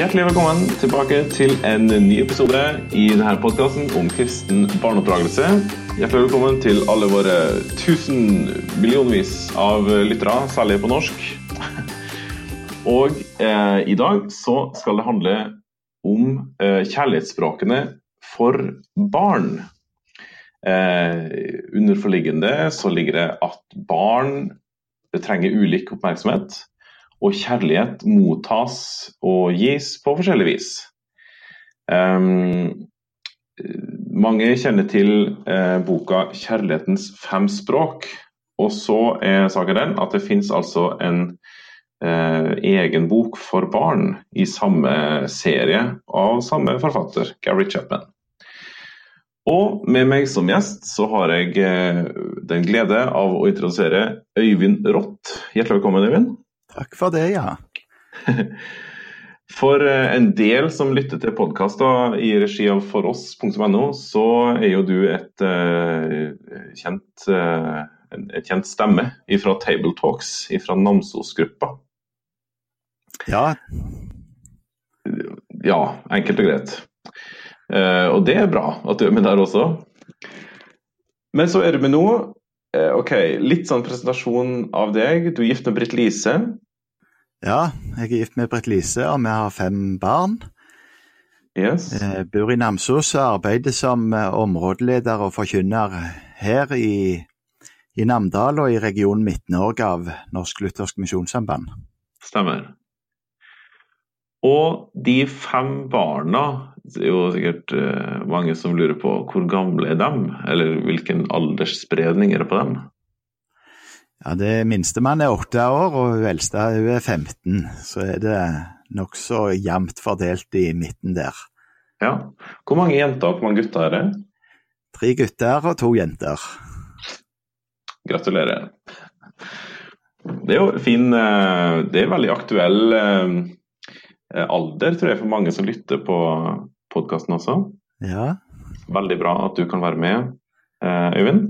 Hjertelig velkommen tilbake til en ny episode i denne podkasten om kristen barneoppdragelse. Hjertelig velkommen til alle våre tusen millionvis av lyttere, særlig på norsk. Og eh, i dag så skal det handle om eh, kjærlighetsspråkene for barn. Eh, underforliggende så ligger det at barn trenger ulik oppmerksomhet og kjærlighet mottas og gis på forskjellig vis. Um, mange kjenner til eh, boka 'Kjærlighetens fem språk'. Og så er saken den at det finnes altså en eh, egen bok for barn i samme serie av samme forfatter, Gary Chapman. Og med meg som gjest så har jeg eh, den glede av å introdusere Øyvind Rått. Hjertelig velkommen, Øyvind. Takk for det, ja. For eh, en del som lytter til podkaster i regi av foross.no, så er jo du et, uh, kjent, uh, et kjent stemme fra Table Talks, fra Namsos-gruppa. Ja. Ja, enkelt og greit. Uh, og det er bra at du er med der også. Men så er du med nå. Ok, litt sånn presentasjon av deg. Du er gift med Britt Lise. Ja, jeg er gift med Britt Lise, og vi har fem barn. Yes. Jeg bor i Namsos og arbeider som eh, områdeleder og forkynner her i, i Namdal og i regionen Midt-Norge av Norsk Luthersk Misjonssamband. Stemmer. Og de fem barna, det er jo sikkert uh, mange som lurer på hvor gamle er dem, eller hvilken aldersspredning er det på dem? Ja, Det minstemann er åtte år, og hun eldste hun er 15. Så er det nokså jevnt fordelt i midten der. Ja. Hvor mange jenter og hvor mange gutter er det? Tre gutter og to jenter. Gratulerer. Det er jo fin eh, Det er veldig aktuell eh, Eh, alder, tror jeg, for mange som lytter på podkasten også. Ja. Veldig bra at du kan være med, Øyvind.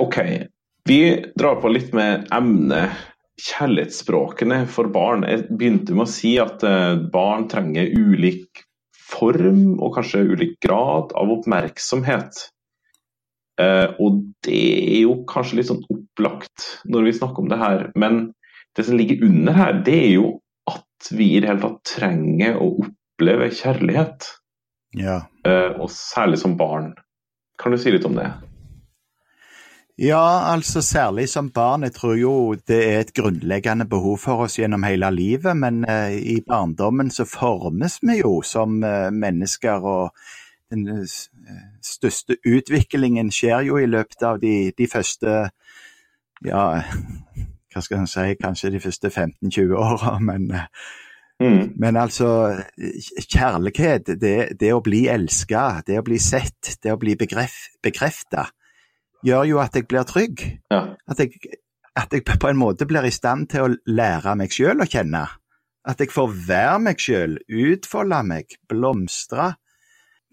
OK. Vi drar på litt med emnet kjærlighetsspråkene for barn. Jeg begynte med å si at barn trenger ulik form og kanskje ulik grad av oppmerksomhet. Og det er jo kanskje litt sånn opplagt når vi snakker om det her, men det som ligger under her, det er jo at vi i det hele tatt trenger å oppleve kjærlighet. Ja. Uh, og særlig som barn. Kan du si litt om det? Ja, altså særlig som barn. Jeg tror jo det er et grunnleggende behov for oss gjennom hele livet. Men eh, i barndommen så formes vi jo som eh, mennesker, og den største utviklingen skjer jo i løpet av de, de første ja, hva skal en si, kanskje de første 15-20 åra, men, mm. men altså Kjærlighet, det, det å bli elska, det å bli sett, det å bli bekref, bekrefta, gjør jo at jeg blir trygg. Ja. At, jeg, at, jeg, på en måte blir i stand til å lære meg sjøl å kjenne. At jeg får være meg sjøl, utfolde meg, blomstre.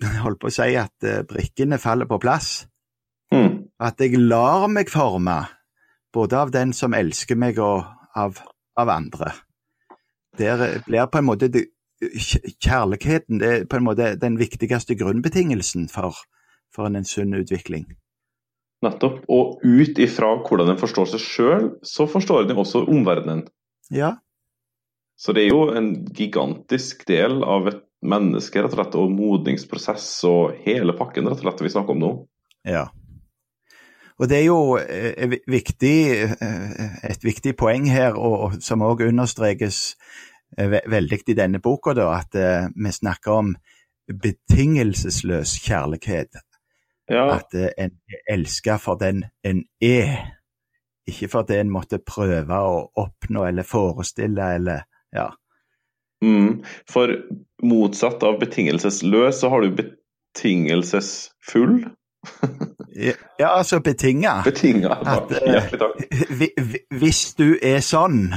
Jeg holdt på å si at uh, brikkene faller på plass. Mm. At jeg lar meg forme både av den som elsker meg, og av, av andre. Der blir på en måte det, Kjærligheten det er på en måte den viktigste grunnbetingelsen for, for en, en sunn utvikling. Nettopp. Og ut ifra hvordan en forstår seg sjøl, så forstår en også omverdenen. Ja. Så det er jo en gigantisk del av et menneske, rett og slett, og modningsprosess og hele pakken rett og slett vi snakker om nå. Ja. Og Det er jo et viktig, eh, et viktig poeng her, og, som òg understrekes eh, veldig i denne boka, da, at vi snakker om betingelsesløs kjærlighet. Ja. At en elsker for den en er, ikke for det en måtte prøve å oppnå eller forestille eller ja. Mm, for motsatt av betingelsesløs, så har du betingelsesfull. Ja, altså betinga. Betinga. Hjertelig takk. Hvis du er sånn,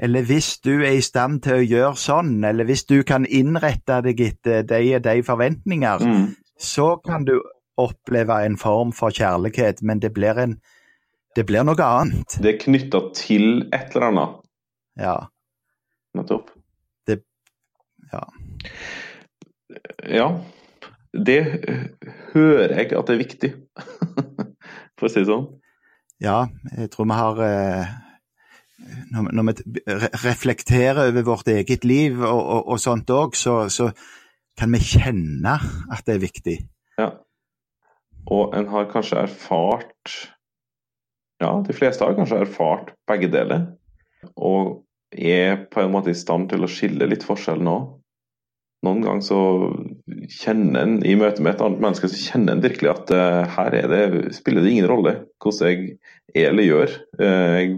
eller hvis du er i stand til å gjøre sånn, eller hvis du kan innrette deg etter de og de forventninger, mm. så kan du oppleve en form for kjærlighet, men det blir, en, det blir noe annet. Det er knytta til et eller annet. Ja. Nettopp. Det Ja. ja. Det hører jeg at det er viktig, for å si det sånn. Ja, jeg tror vi har eh, Når, når vi reflekterer over vårt eget liv og, og, og sånt òg, så, så, kan vi kjenne at det er viktig. Og en har kanskje erfart Ja, de fleste har kanskje erfart begge deler. Og er på en måte i stand til å skille litt forskjell nå. Noen ganger så kjenner en i møte med et annet menneske så kjenner en virkelig at uh, her det, spiller det ingen rolle hvordan jeg er eller gjør. Uh, jeg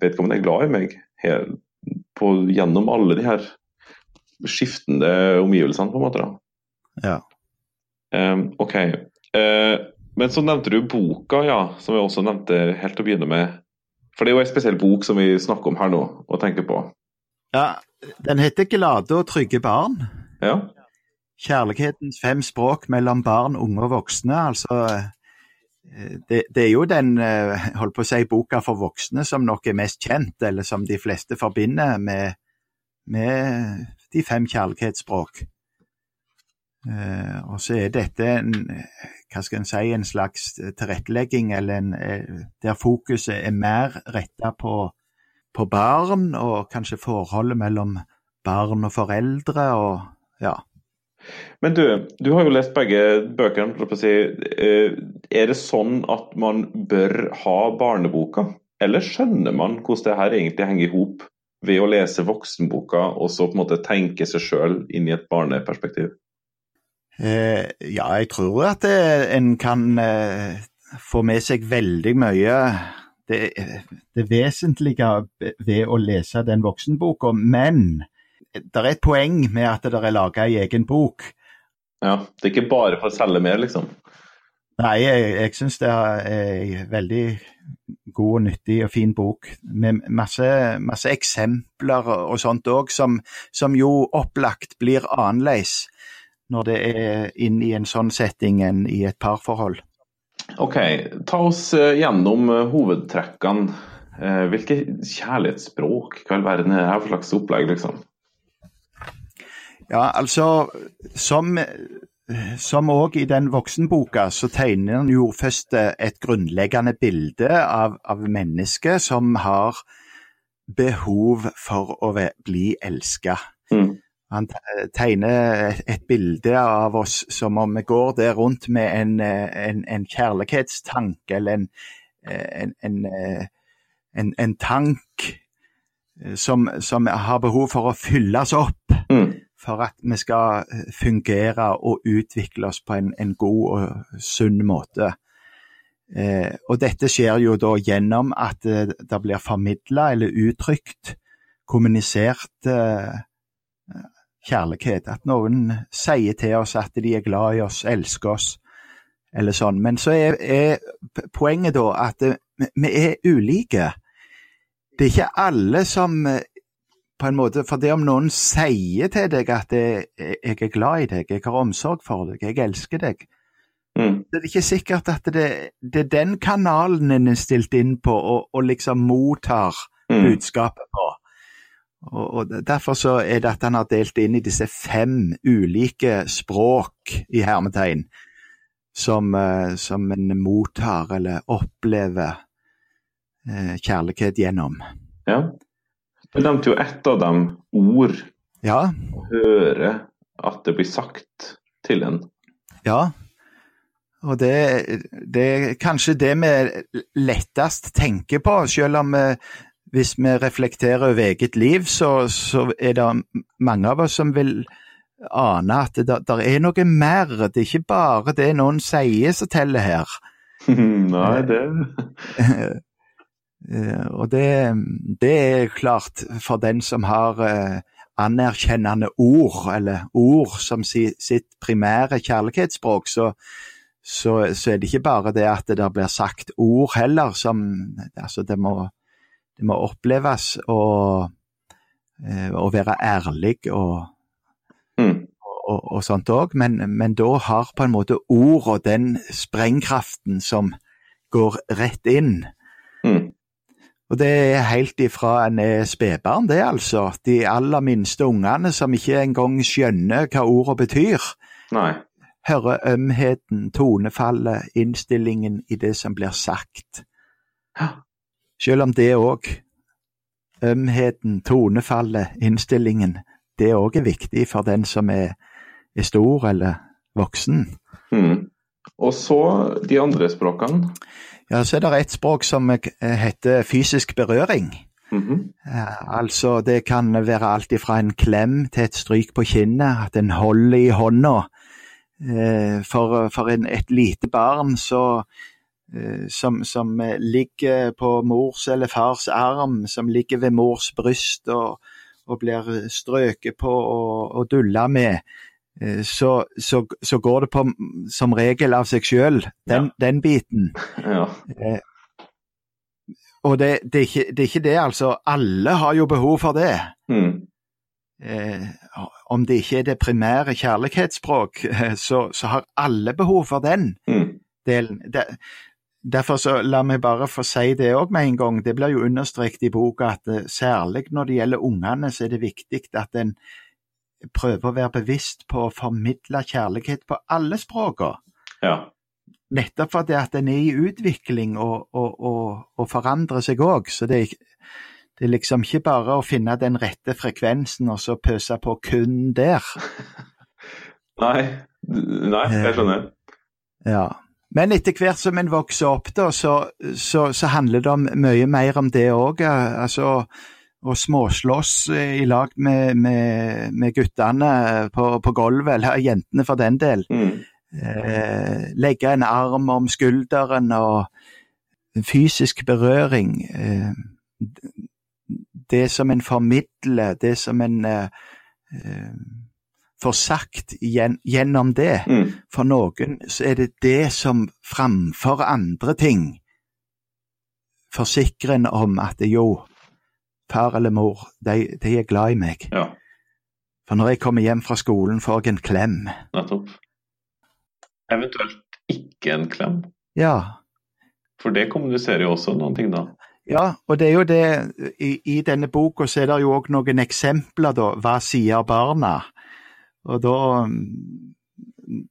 vet ikke om han er glad i meg her, på, gjennom alle de her skiftende omgivelsene, på en måte. da. Ja. Um, OK. Uh, men så nevnte du boka, ja, som jeg også nevnte helt til å begynne med. For det er jo en spesiell bok som vi snakker om her nå, og tenker på. Ja, den heter 'Glade og trygge barn'. Ja. Kjærlighetens fem språk mellom barn, unge og voksne. Altså, det, det, er jo den holdt på å si, boka for voksne som nok er mest kjent, eller som de fleste forbinder med, med de fem kjærlighetsspråk. Og så er dette en, hva skal en si, en slags tilrettelegging, eller en, der fokuset er mer retta på på barn, og kanskje forholdet mellom barn og foreldre, og ja. Men du, du har jo lest begge bøkene. å Si. Er det sånn at man bør ha barneboka, eller skjønner man hvordan det her egentlig henger i hop ved å lese voksenboka og så på en måte tenke seg sjøl inn i et barneperspektiv? Eh, ja, jeg tror at det, en kan eh, få med seg veldig mye det, det vesentlige ved å lese den voksenboka, men det er et poeng med at det er laga ei egen bok. Ja, det er ikke bare for å selge mer, liksom? Nei, jeg, jeg syns det er ei veldig god og nyttig og fin bok med masse, masse eksempler og sånt òg, som, som, jo opplagt blir annerledes når det er inn i en sånn setting enn i et parforhold. Ok, ta oss gjennom hovedtrekkene. Hvilke kjærlighetsspråk hva i verden er her for slags opplegg, liksom? Ja, altså Som som òg i den voksenboka, så tegner han jo først et grunnleggende bilde av, av mennesket som har behov for å bli elska. Mm. Han tegner et bilde av oss som om vi går der rundt med en, en, en kjærlighetstank, eller en, en tank som, som, har behov for å fylles opp. Mm. For at vi skal fungere og utvikle oss på en, god og sunn måte. Eh, og dette skjer jo da gjennom at det blir formidla eller uttrykt, kommunisert eh, kjærlighet. At noen sier til oss at de er glad i oss, elsker oss, eller sånn. Men så er, er poenget da at vi er ulike. Det er ikke alle som på en måte, For det om noen sier til deg at jeg, jeg er glad i deg, jeg har omsorg for deg, jeg elsker deg, mm. det er ikke sikkert at det, det, er den kanalen en er stilt inn på og, og liksom mottar mm. budskapet på. Og, og, Derfor så er dette han har delt inn i disse fem ulike språk i hermetegn som, uh, som en mottar eller opplever uh, kjærlighet gjennom. Ja. Du nevnte jo ett av dem, ord. Ja. Å høre at det blir sagt til en. Ja, og det, det er kanskje det vi lettest tenker på, selv om vi, hvis vi reflekterer over eget liv, så, så, er det mange av oss som vil ane at det der er noe mer. Det er ikke bare det noen sier som teller her. Nei, det Og det, det, er klart for den som har uh, anerkjennende ord, eller ord som si, sitt primære kjærlighetsspråk, så, så, så, er det ikke bare det at det blir sagt ord heller, som altså det må, det må oppleves å, uh, å være ærlig og, mm. og, og sånt òg, men, men, da har på en måte ord og den sprengkraften som går rett inn. Mm. Og det er helt ifra en er spedbarn, det altså. De aller minste ungene som ikke engang skjønner hva ordet betyr. Nei. Hører ømheten, tonefallet, innstillingen i det som blir sagt. Selv om det òg, ømheten, tonefallet, innstillingen, det òg er viktig for den som er, er stor eller voksen. Mm. Og så de andre språkene. Ja, så er det et språk som eh, heter fysisk berøring. Mm -hmm. Altså, det kan være alt ifra en klem til et stryk på kinnet, at en holder i hånda. Eh, For, for en, et lite barn så, som, som eh, ligger på mors eller fars arm, som ligger ved mors bryst og, og blir strøket på og, og dulla med, eh, så, så, så går det på som regel av seg sjøl, den, den biten. Ja. Eh, Og det, det, er ikke, det er ikke det, altså. Alle har jo behov for det. Mm. Eh, om det ikke er det primære kjærlighetsspråk, eh, så, så har alle behov for den Mm. delen. Der, derfor så la meg bare få si det òg med en gang. Det blir jo understreket i boka at eh, særlig når det gjelder ungene, så er det viktig at en prøver å være bevisst på å formidle kjærlighet på alle språkene. Ja. Nettopp fordi at den er i utvikling og, og, og, og forandrer seg òg. Så det er, det er liksom ikke bare å finne den rette frekvensen og så pøse på kun der. Nei. Nei, jeg skjønner. Ja. Men etter hvert som en vokser opp, da, så, så, så handler det om mye mer om det òg. Altså å småslåss i lag med, med, med guttene på, på gulvet, eller jentene for den del. Mm. eh, legge en arm om skulderen og fysisk berøring. Eh, det som en formidler, det som en eh, eh, får sagt gjen, gjennom det. Mm. For noen så er det det som framfor andre ting forsikrer en om at jo, far eller mor, de, de er glad i meg. Ja, For når jeg kommer hjem fra skolen, får jeg en klem. nettopp. Eventuelt ikke en klem. Ja, For det kommuniserer jo også noen ting, da. Ja, og det er jo det I, i denne boka så er det jo òg noen eksempler, da. Hva sier barna? Og da mm,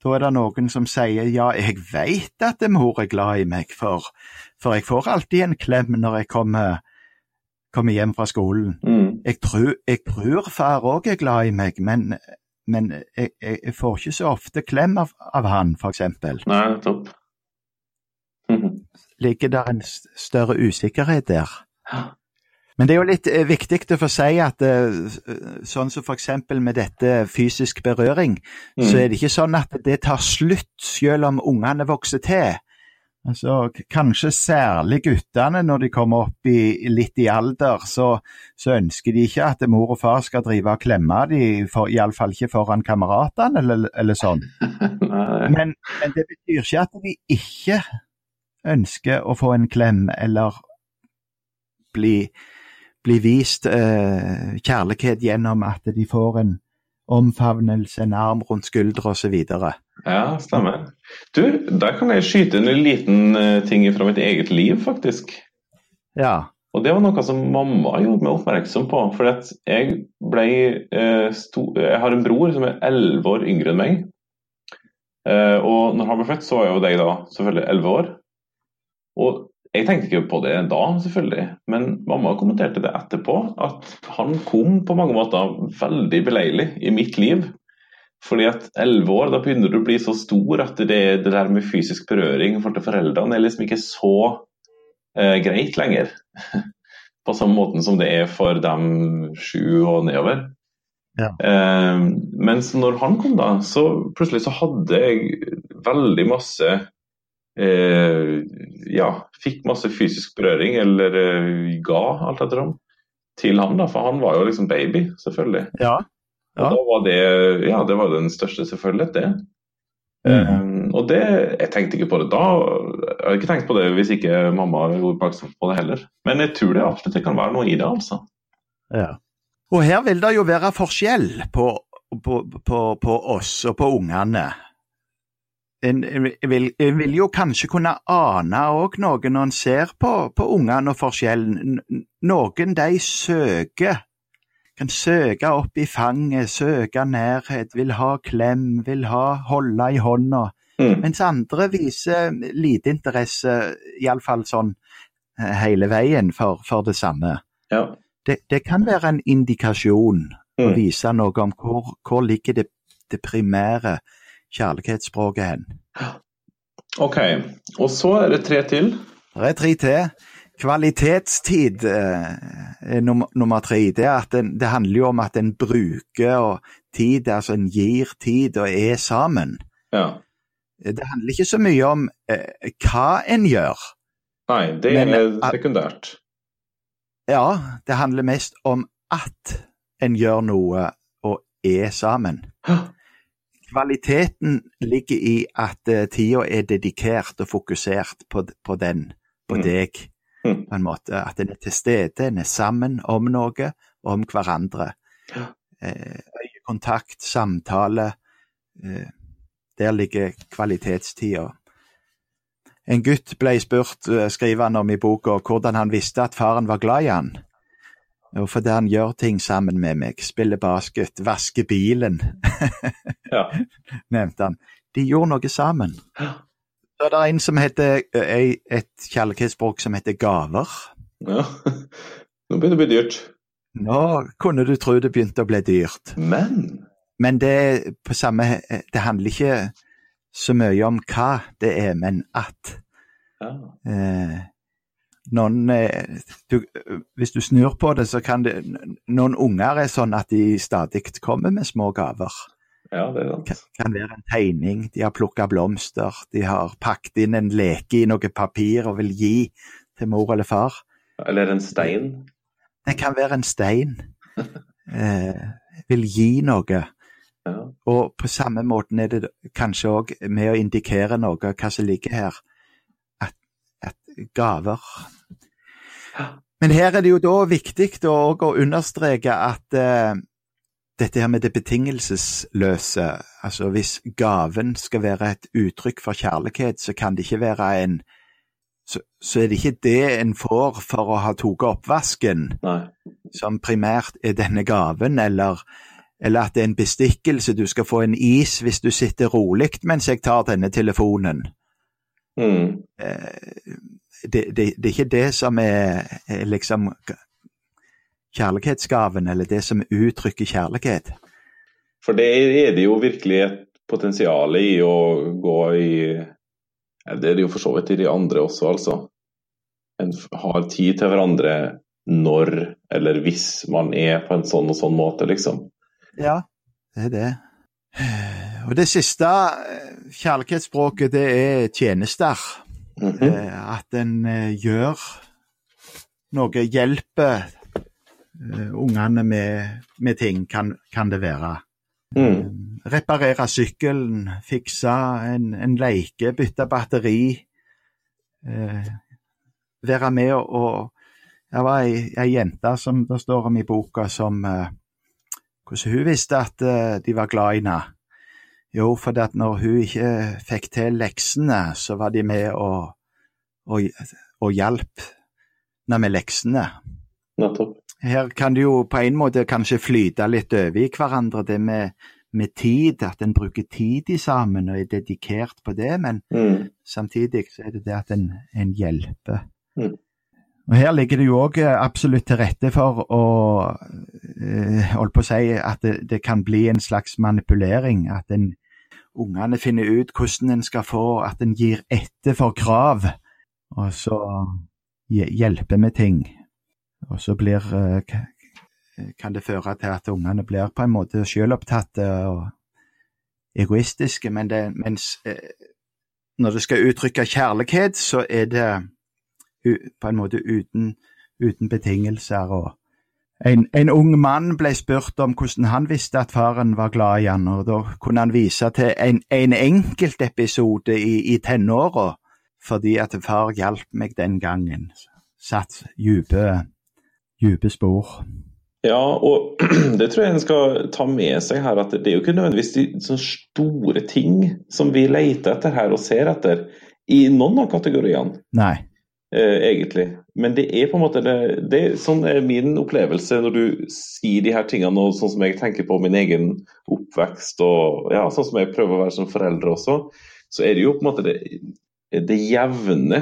Da er det noen som sier ja, jeg veit at mor er glad i meg, for, for jeg får alltid en klem når jeg kommer, kommer hjem fra skolen. Mm. Jeg tror, jeg tror far òg er glad i meg, men, men jeg, jeg, får ikke så ofte klem av, av han, eksempel. Nei, Mm -hmm. Ligger der en større usikkerhet der? Men det er jo litt eh, viktig å få si at eh, sånn som eksempel med dette fysisk berøring, så er det ikke sånn at det tar slutt selv om ungene vokser til. Altså, kanskje særlig guttene når de kommer opp i, litt i alder, så, så ønsker de ikke at mor og far skal drive og klemme dem, for, iallfall ikke foran kameratene eller, eller sånn. Men, men det betyr ikke at de ikke ønsker å få en klem eller bli, bli vist eh, kjærlighet gjennom at de får en omfavnelse, en arm rundt skuldra osv. Ja, stemmer. Du, der kan jeg skyte inn en liten eh, ting fra mitt eget liv, faktisk. Ja. Og det var noe som mamma gjorde meg oppmerksom på. For jeg ble eh, Jeg har en bror som er elleve år yngre enn meg. Eh, og når han ble født, så var jo deg da selvfølgelig elleve år. Og jeg tenkte ikke på det da, selvfølgelig, men mamma kommenterte det etterpå. At han kom på mange måter veldig beleilig i mitt liv. Fordi at elleve år, da begynner du å bli så stor at det, det der med fysisk berøring for til foreldrene er liksom ikke så eh, greit lenger. På samme måten som det er for dem sju og nedover. Ja. Eh, mens når han kom, da, så plutselig så hadde jeg veldig masse eh, Ja, fikk masse fysisk berøring, eller eh, ga, alt etter ham, til han. da, For han var jo liksom baby, selvfølgelig. Ja. Og da var det ja, det var den største selvfølgelighet, det. Um, og det, jeg tenkte ikke på det da. Jeg hadde ikke tenkt på det hvis ikke mamma gjorde oppmerksom på det heller. Men jeg tror det absolutt det kan være noe i det, altså. ja. Og her vil det jo være forskjell på, på, på, på oss og på ungene. En, vil, en, vil, jo kanskje kunne ane òg noe når en ser på, på ungene og forskjellen. Noen de søker, kan søke opp i fanget, søke nærhet, vil ha klem, vil ha holde i hånda. Mm. Mens andre viser lite interesse, iallfall sånn eh, hele veien, for, for det samme. Ja. Det, det, kan være en indikasjon mm. å vise noe om hvor, hvor ligger det, det primære kjærlighetsspråket hen. Ok, og så er det tre til? Det er tre til. Kvalitetstid eh, er nummer, nummer tre. Det, en, det, handler jo om at en bruker tid, altså en gir tid og er sammen. Ja. Det handler ikke så mye om eh, hva en gjør. Nei, det men, er sekundært. Ja, det handler mest om at en gjør noe og er sammen. Kvaliteten ligger i at uh, tida er dedikert og fokusert på, på den, på mm. deg, mm. på en måte. At en er til stede, en er sammen om noe, om hverandre. Uh, øyekontakt, samtale. Uh, der ligger kvalitetstida. En gutt ble spurt, skriver han om i boka, hvordan han visste at faren var glad i han. Jo, fordi han gjør ting sammen med meg. Spiller basket, vasker bilen. ja. Nevnte han. De gjorde noe sammen. Så er det en som heter et kjærlighetsspråk som heter gaver. Ja, nå begynner det å bli dyrt. Nå kunne du tro det begynte å bli dyrt. Men Men det, på samme, det handler ikke så mye om hva det er, men at. Ja. Eh, noen eh, du, Hvis du snur på det, så kan det Noen unger er sånn at de stadig kommer med små gaver. Ja, det det. Kan, kan være en tegning, de har plukka blomster, de har pakket inn en leke i noe papir og vil gi til mor eller far. Eller en stein? Det kan være en stein. eh, vil gi noe. Ja. Og på samme måten er det kanskje òg med å indikere noe, hva som ligger her gaver. Men her er det jo da viktig å, å understreke at eh, dette her med det betingelsesløse, altså hvis gaven skal være et uttrykk for kjærlighet, så kan det ikke være en så, så er det ikke det en får for å ha tatt oppvasken, Nei. som primært er denne gaven, eller, eller at det er en bestikkelse, du skal få en is hvis du sitter rolig mens jeg tar denne telefonen. Mm. Eh, det, det, det, er ikke det som er, er liksom kjærlighetsgaven, eller det som uttrykker kjærlighet. For det er det jo virkelig et potensial i å gå i Det er det jo for så vidt i de andre også, altså. En har tid til hverandre når eller hvis man er på en sånn og sånn måte, liksom. Ja, det er det. Og det siste eh, kjærlighetsspråket, det er tjenester. Mm -hmm. At en eh, gjør noe, hjelper eh, ungene med, med ting, kan, kan, det være. Mm. Reparere sykkelen, fikse en, en leike, bytte batteri. Eh, være med og, og Det var ei, ei, jente som det står om i boka, som eh, Hvordan hun visste at eh, de var glad i henne. Jo, for at når hun ikke fikk til leksene, så var de med og, og, og hjalp med leksene. Nettopp. Her kan det jo på en måte kanskje flyte litt over i hverandre, det med, med tid, at en bruker tid i sammen og er dedikert på det, men mm. samtidig så er det det at en, en hjelper. Mm. Og Her ligger det jo òg absolutt til rette for å eh, holde på å si at det, det, kan bli en slags manipulering. At en ungene finner ut hvordan en skal få at en gir etter for krav, og så hjelper med ting. Og så blir eh, kan det føre til at ungene blir på en måte selvopptatte og egoistiske, men det, mens eh, når det skal uttrykke kjærlighet, så er det på en måte uten, uten betingelser. og en, en, ung mann ble spurt om hvordan han visste at faren var glad i han, og da kunne han vise til en, en enkeltepisode i, i tenåra, fordi at far hjalp meg den gangen. Satt dype, dype spor. Ja, og det tror jeg en skal ta med seg her, at det er jo ikke nødvendigvis de sånne store ting som vi leter etter her og ser etter i noen av kategoriene. Nei. Eh, egentlig. Men det er på en måte det, det, Sånn er min opplevelse når du sier de her tingene, og sånn som jeg tenker på min egen oppvekst, og ja, sånn som jeg prøver å være som forelder også, så er det jo på en måte det, det jevne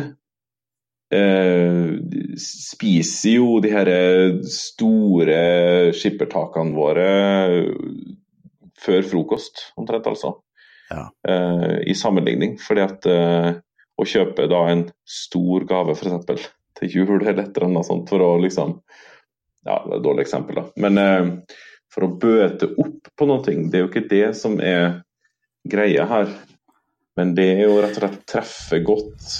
eh, spiser jo de her store skippertakene våre før frokost, omtrent altså. Ja. Eh, I sammenligning. Fordi at eh, å kjøpe da en stor gave f.eks. til jul eller et eller annet sånt for å liksom Ja, det er et dårlig eksempel, da. Men eh, for å bøte opp på noe, det er jo ikke det som er greia her. Men det er jo rett og slett treffe godt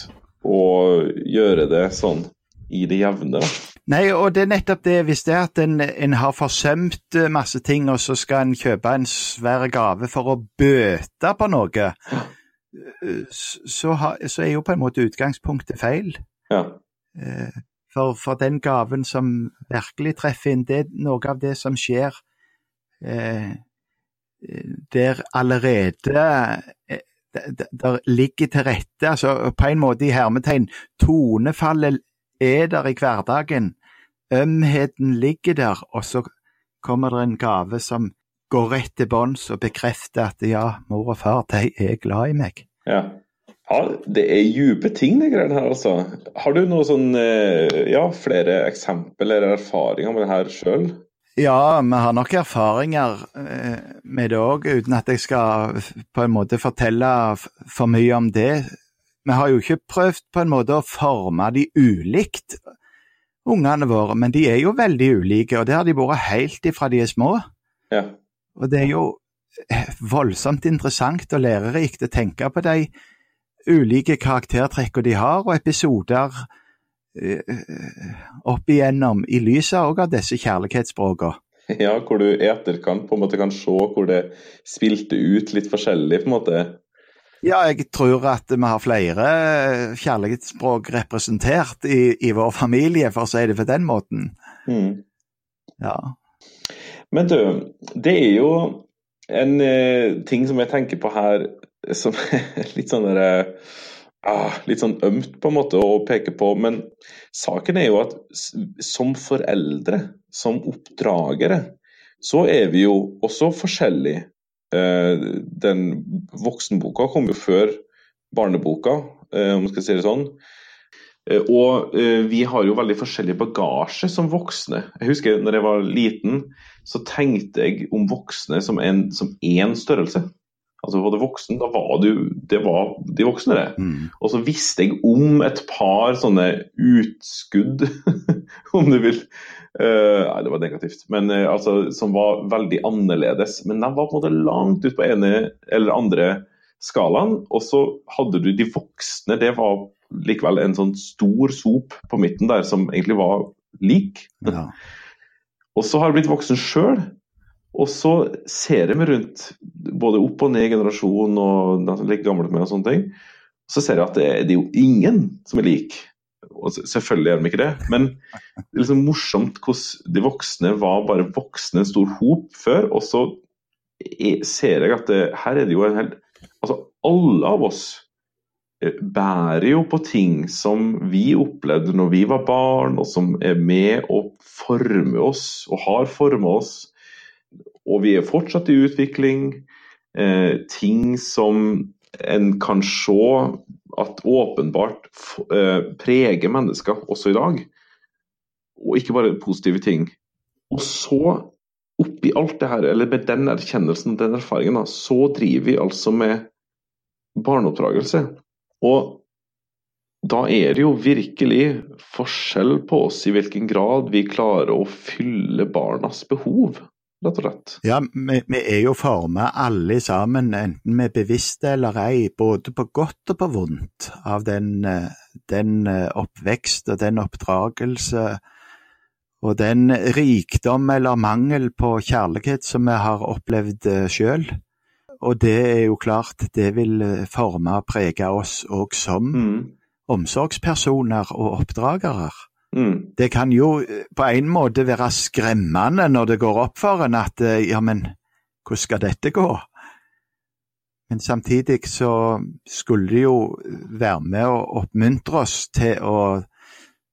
og gjøre det sånn i det jevne. Nei, og det er nettopp det. Hvis det er at en, en har forsømt eh, masse ting, og så skal en kjøpe en svær gave for å bøte på noe, så, har, så, er jo på en måte utgangspunktet feil. Ja. Eh, for, for, den gaven som virkelig treffer inn, det er noe av det som skjer eh, der allerede eh, der ligger til rette, altså på en måte i hermetegn, tonefallet er der i hverdagen, ømheten ligger der, og så kommer det en gave som går rett til bånds og bekrefter at ja, mor og far, de er glad i meg. Ja. ja det er dype ting, det greiene her, altså. Har du noen sånn, eh, ja, flere eksempler eller erfaringer med det her sjøl? Ja, vi har nok erfaringer eh, med det òg, uten at jeg skal på en måte fortelle for mye om det. Vi har jo ikke prøvd på en måte å forme de ulikt, ungene våre, men de er jo veldig ulike, og det har de vært helt ifra de er små. Ja. Og det er jo voldsomt interessant og lærerikt å tenke på de ulike karaktertrekkene de har, og episoder uh, opp igjennom i lyset lys av disse kjærlighetsspråkene. Ja, hvor du i etterkant på en måte kan se hvor det spilte ut litt forskjellig, på en måte. Ja, jeg tror at vi har flere kjærlighetsspråk representert i, i vår familie, for å si det på den måten. Mm. Ja. Men du, det er jo en eh, ting som jeg tenker på her som er litt sånn der, ah, litt sånn ømt på en måte å peke på, men saken er jo at som foreldre, som oppdragere, så er vi jo også forskjellige. Eh, den voksenboka kom jo før barneboka, eh, om man skal si det sånn. Eh, og eh, vi har jo veldig forskjellig bagasje som voksne. Jeg husker når jeg var liten, så tenkte jeg om voksne som én som størrelse. Altså var du voksen, da var du Det var de voksne, det. Mm. Og så visste jeg om et par sånne utskudd, om du vil. Uh, nei, det var negativt. Men uh, altså, som var veldig annerledes. Men de var på en måte langt ut på ene eller andre skalaen. Og så hadde du de voksne, det var likevel en sånn stor sop på midten der som egentlig var lik. Ja. og så har jeg blitt voksen sjøl. Og så ser jeg meg rundt både opp og ned i generasjon og like gammelt med og sånne ting. Så ser jeg at det er, det er jo ingen som er lik. Og selvfølgelig er de ikke det, men det er liksom morsomt hvordan de voksne var bare voksne, en stor hop før. Og så ser jeg at det, her er det jo en hel Altså alle av oss bærer jo på ting som vi opplevde når vi var barn, og som er med å forme oss, og har forma oss. Og vi er fortsatt i utvikling. Eh, ting som en kan se at åpenbart eh, preger mennesker også i dag. Og ikke bare positive ting. Og så, oppi alt det her, eller med den erkjennelsen, den erfaringen, så driver vi altså med barneoppdragelse. Og da er det jo virkelig forskjell på oss i hvilken grad vi klarer å fylle barnas behov, rett og slett. Ja, vi, vi er jo forma alle sammen, enten vi er bevisste eller ei, både på godt og på vondt, av den, den oppvekst og den oppdragelse og den rikdom eller mangel på kjærlighet som vi har opplevd sjøl. Og det er jo klart, det vil eh, forme og prege oss òg som mm. omsorgspersoner og oppdragere. Mm. det kan jo på en måte være skremmende når det går opp for en at ja, men hvordan skal dette gå? Men samtidig så skulle det jo være med å oppmuntre oss til å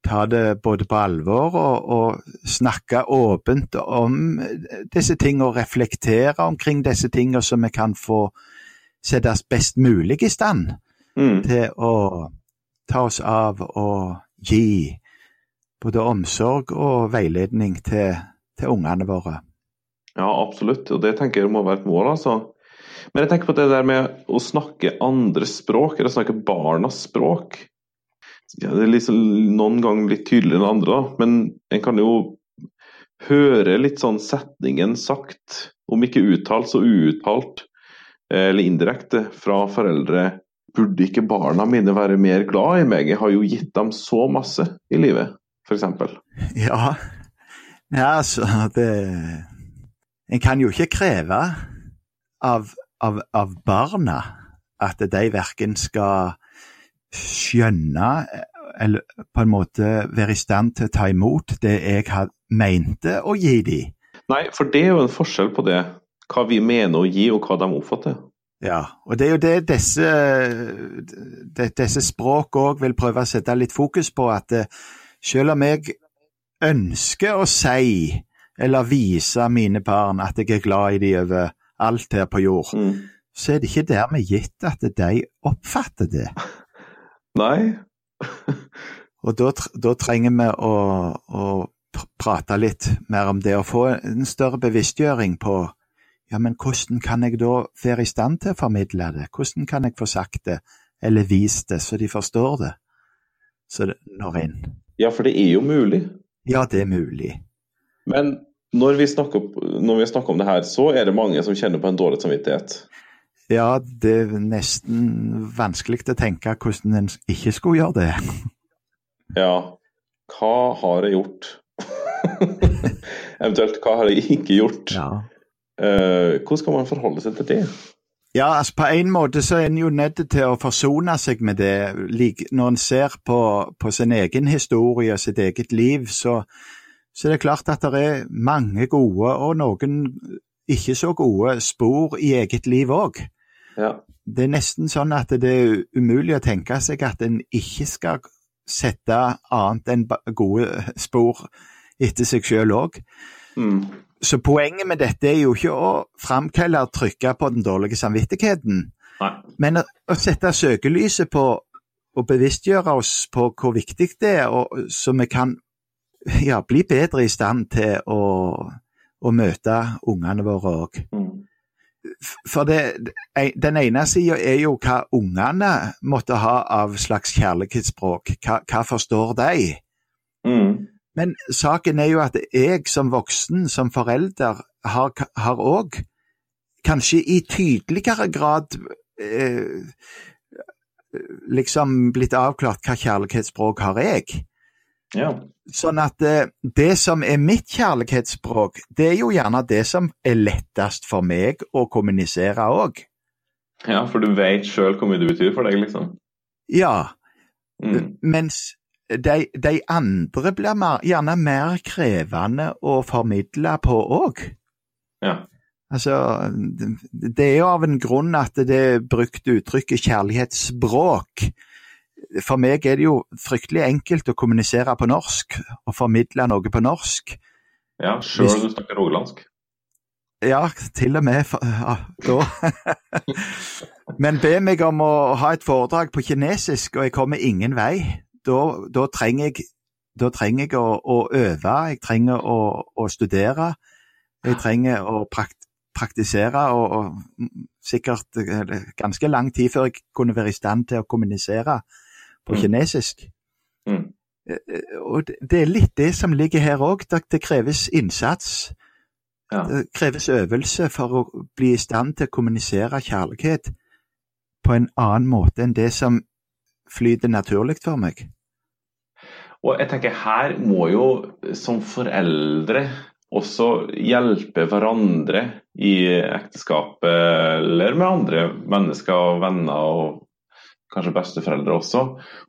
ta det både på alvor og, og snakke åpent om disse tingene og reflektere omkring disse tingene, så vi kan få settes best mulig i stand mm. til å ta oss av og gi både omsorg og veiledning til, til ungene våre. Ja, absolutt, og det tenker jeg må være et mål. altså. Men jeg tenker på det der med å snakke andre språk, eller snakke barnas språk. Ja, det er liksom noen ganger litt tydeligere enn andre, da. men en kan jo høre litt sånn setningen sagt, om ikke uttalt, så uuttalt eh, eller indirekte, fra foreldre. Burde ikke barna mine være mer glad i meg? Jeg har jo gitt dem så masse i livet, f.eks. Ja. ja, altså det En kan jo ikke kreve av av, av barna at de verken skal skjønne eller på en måte være i stand til å ta imot det jeg har mente å gi dem. Nei, for det er jo en forskjell på det. Hva vi mener å gi, og hva de oppfatter. Ja, og det er jo det disse, disse språk òg vil prøve å sette litt fokus på. At eh, selv om jeg ønsker å si eller vise mine barn at jeg er glad i dem over alt her på jord, mm. så er det ikke dermed gitt at de oppfatter det. Nei. og da, da, trenger vi å, å, prate litt mer om det, og få en større bevisstgjøring på ja, men hvordan kan jeg da være i stand til å formidle det? Hvordan kan jeg få sagt det, eller vist det, så de forstår det? Så det når inn. Ja, for det er jo mulig. Ja, det er mulig. Men når vi, snakker, når vi snakker om det her, så er det mange som kjenner på en dårlig samvittighet. Ja, det er nesten vanskelig å tenke hvordan en ikke skulle gjøre det. Ja, hva har jeg gjort? Eventuelt hva har jeg ikke gjort? Ja. Uh, hvordan skal man forholde seg til det? Ja, altså På en måte så er en jo nødt til å forsone seg med det. Når en ser på, på sin egen historie og sitt eget liv, så, så det er klart at det er mange gode og noen ikke så gode spor i eget liv òg. Ja. Det er nesten sånn at det er umulig å tenke seg at en ikke skal sette annet enn gode spor etter seg sjøl òg. Mm. Så poenget med dette er jo ikke å framkalle og trykke på den dårlige samvittigheten, Nei. men å, sette søkelyset på og bevisstgjøre oss på hvor viktig det er, og, så vi kan ja, bli bedre i stand til å, å møte ungene våre òg. Mm. For det, den ene sida er jo hva ungene måtte ha av slags kjærlighetsspråk. Hva, hva forstår de? Mm. Men saken er jo at jeg som voksen, som forelder, har òg kanskje i tydeligere grad eh, liksom blitt avklart hva kjærlighetsspråk har jeg. Ja. Sånn at eh, det som er mitt kjærlighetsspråk, det er jo gjerne det som er lettest for meg å kommunisere òg. Ja, for du vet sjøl hvor mye det betyr for deg, liksom? Ja. Mm. Mens de, de, andre blir mer, gjerne mer krevende å formidle på òg. Ja. Altså, det er jo av en grunn at det er brukt uttrykket kjærlighetsspråk for meg er det jo fryktelig enkelt å kommunisere på norsk og formidle noe på norsk. Ja, sjøl om du snakker rogalandsk? Ja, til og med ja, da. Men be meg om å ha et foredrag på kinesisk, og jeg kommer ingen vei. Da, da trenger jeg, da trenger jeg å, å, øve, jeg trenger å, å, studere. Jeg trenger å prakt, praktisere, og, og sikkert ganske lang tid før jeg kunne være i stand til å kommunisere på mm. kinesisk. Mm. Eh, og det er litt det som ligger her òg. Det kreves innsats. Ja. Det kreves øvelse for å bli i stand til å kommunisere kjærlighet på en annen måte enn det som flyter naturlig for meg. Og jeg tenker Her må jo som foreldre også hjelpe hverandre i ekteskapet eller med andre mennesker og venner og kanskje besteforeldre også,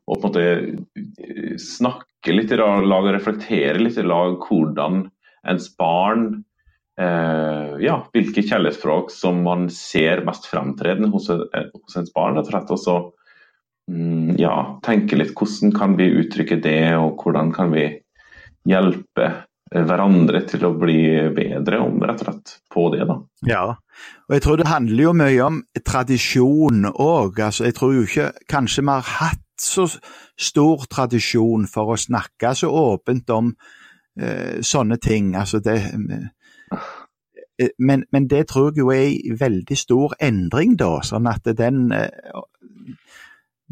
og på en måte snakke snakke litt i lag og reflektere litt i lag hvordan ens barn eh, ja, hvilke kjærlighetsspråk som man ser mest fremtredende hos, eh, hos ens barn. rett og slett, og så mm, ja, tenke litt hvordan kan vi uttrykke det, og hvordan kan vi hjelpe hverandre til å bli bedre om rett og slett på det. da. Ja, og jeg tror det handler jo mye om tradisjon òg. Altså, jeg tror jo ikke kanskje vi har hatt så stor tradisjon for å snakke så åpent om eh, sånne ting. Altså det, eh, men, men, det tror jeg jo er en veldig stor endring, da. Sånn at den eh,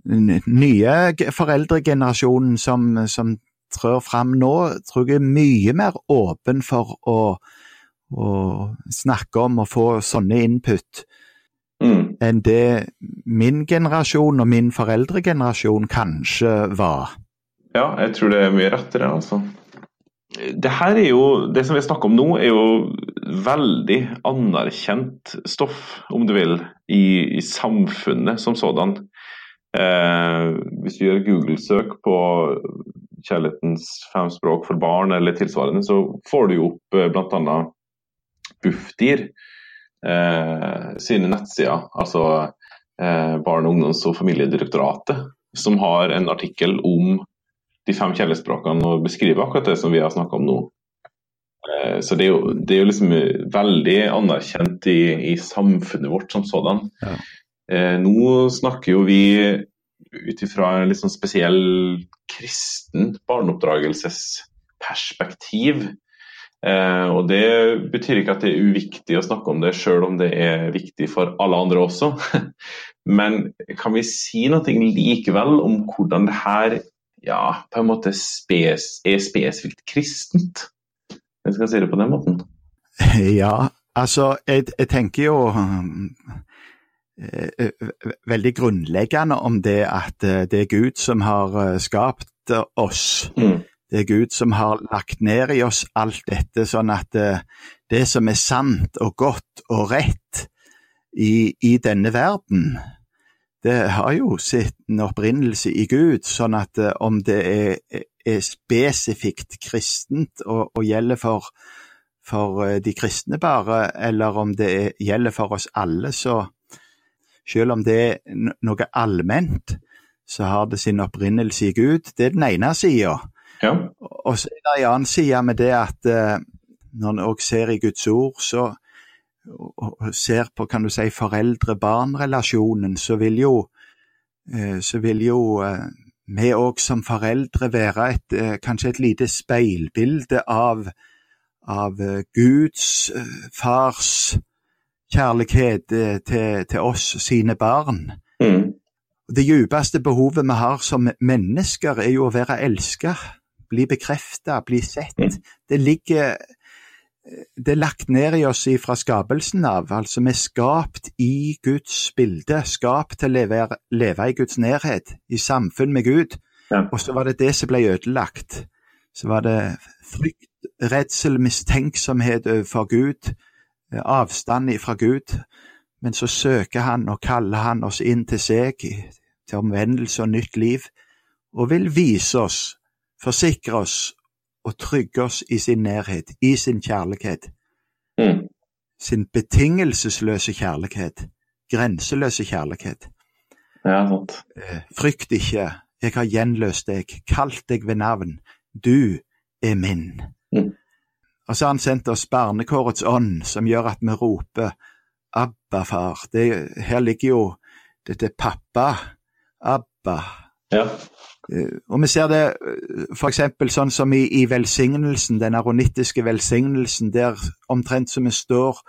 nye foreldregenerasjonen som, som trør fram nå, tror jeg er mye mer åpen for å, å snakke om og få sånne input. Mm. enn det min generasjon og min foreldregenerasjon kanskje var. Ja, jeg tror det er mye rettere, altså det her er jo, det som vi snakker om nå, er jo veldig anerkjent stoff, om du vil, i, i samfunnet som sådan. Eh, hvis du gjør Google-søk på kjærlighetens fem språk for barn eller tilsvarende, så får du jo opp eh, bl.a. Bufdir eh, sine nettsider, altså eh, Barne-, ungdoms- og familiedirektoratet, som har en artikkel om de fem kjærlighetsspråkene og beskriver akkurat det som vi har snakka om nå. Eh, så det er, jo, det er jo liksom veldig anerkjent i, i samfunnet vårt som sådan. Ja. Eh, nå snakker jo vi ut ifra en litt sånn spesiell kristen barneoppdragelsesperspektiv. Eh, og Det betyr ikke at det er uviktig å snakke om det, sjøl om det er viktig for alle andre også. Men kan vi si noe likevel om hvordan det her ja, på en måte spes, er spesifikt kristent. Jeg skal si det på den måten. Ja, altså jeg, jeg tenker jo veldig grunnleggende om det at eh, det er Gud som har eh, skapt oss. Mm. Det er Gud som har lagt ned i oss alt dette, sånn at det som er sant og godt og rett i, i denne verden, det har jo sin opprinnelse i Gud, sånn at eh, om det er, er spesifikt kristent og, og gjelder for, for, eh, de kristne bare, eller om det er, gjelder for oss alle, så selv om det er noe allment, så har det sin opprinnelse i Gud. Det er den ene sida. Ja. Og så er det en annen side med det at eh, når en òg ser i Guds ord, så og ser på kan du si, foreldre-barn-relasjonen, så vil jo, eh, så vil jo eh, vi òg som foreldre være et, kanskje et lite speilbilde av, av Guds fars kjærlighet til, til oss, sine barn. Mm. Det djupeste behovet vi har som mennesker, er jo å være elsket, bli bekreftet, bli sett. Mm. Det ligger det er lagt ned i oss fra skapelsen av. Altså, vi er skapt i Guds bilde, skapt til å leve, leve i Guds nærhet, i samfunn med Gud. Ja. Og så var det det som ble ødelagt. Så var det frykt, redsel, mistenksomhet overfor Gud, eh, avstand fra Gud. Men så søker han og kaller han oss inn til seg, til omvendelse og nytt liv, og vil vise oss, forsikre oss og trygge oss i sin nærhet, i sin kjærlighet. Mm. Sin betingelsesløse kjærlighet, grenseløse kjærlighet. Ja, sant. Eh, frykt ikke, jeg har gjenløst deg, kalt deg ved navn, du er min. Og så har han sendt oss barnekårets ånd, som gjør at vi roper Abba, far. Det, her ligger jo dette pappa, Abba. Ja. Eh, og Vi ser det eh, f.eks. sånn som i, i, velsignelsen, den aronittiske velsignelsen, der omtrent som vi står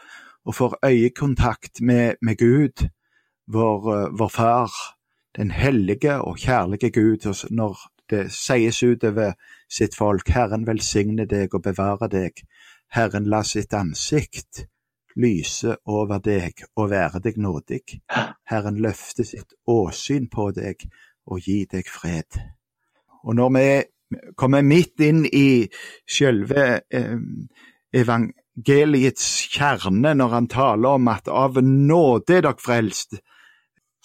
og får øyekontakt med, med Gud, vår, eh, vår, Far, den hellige og kjærlige Gud, når det sies utover sitt folk, Herren velsigne deg og bevare deg, Herren la sitt ansikt lyse over deg og være deg nådig, Herren løfte sitt åsyn på deg og gi deg fred. Og når vi kommer midt inn i selve eh, evangeliets kjerne, når han taler om at av nåde er dere frelst,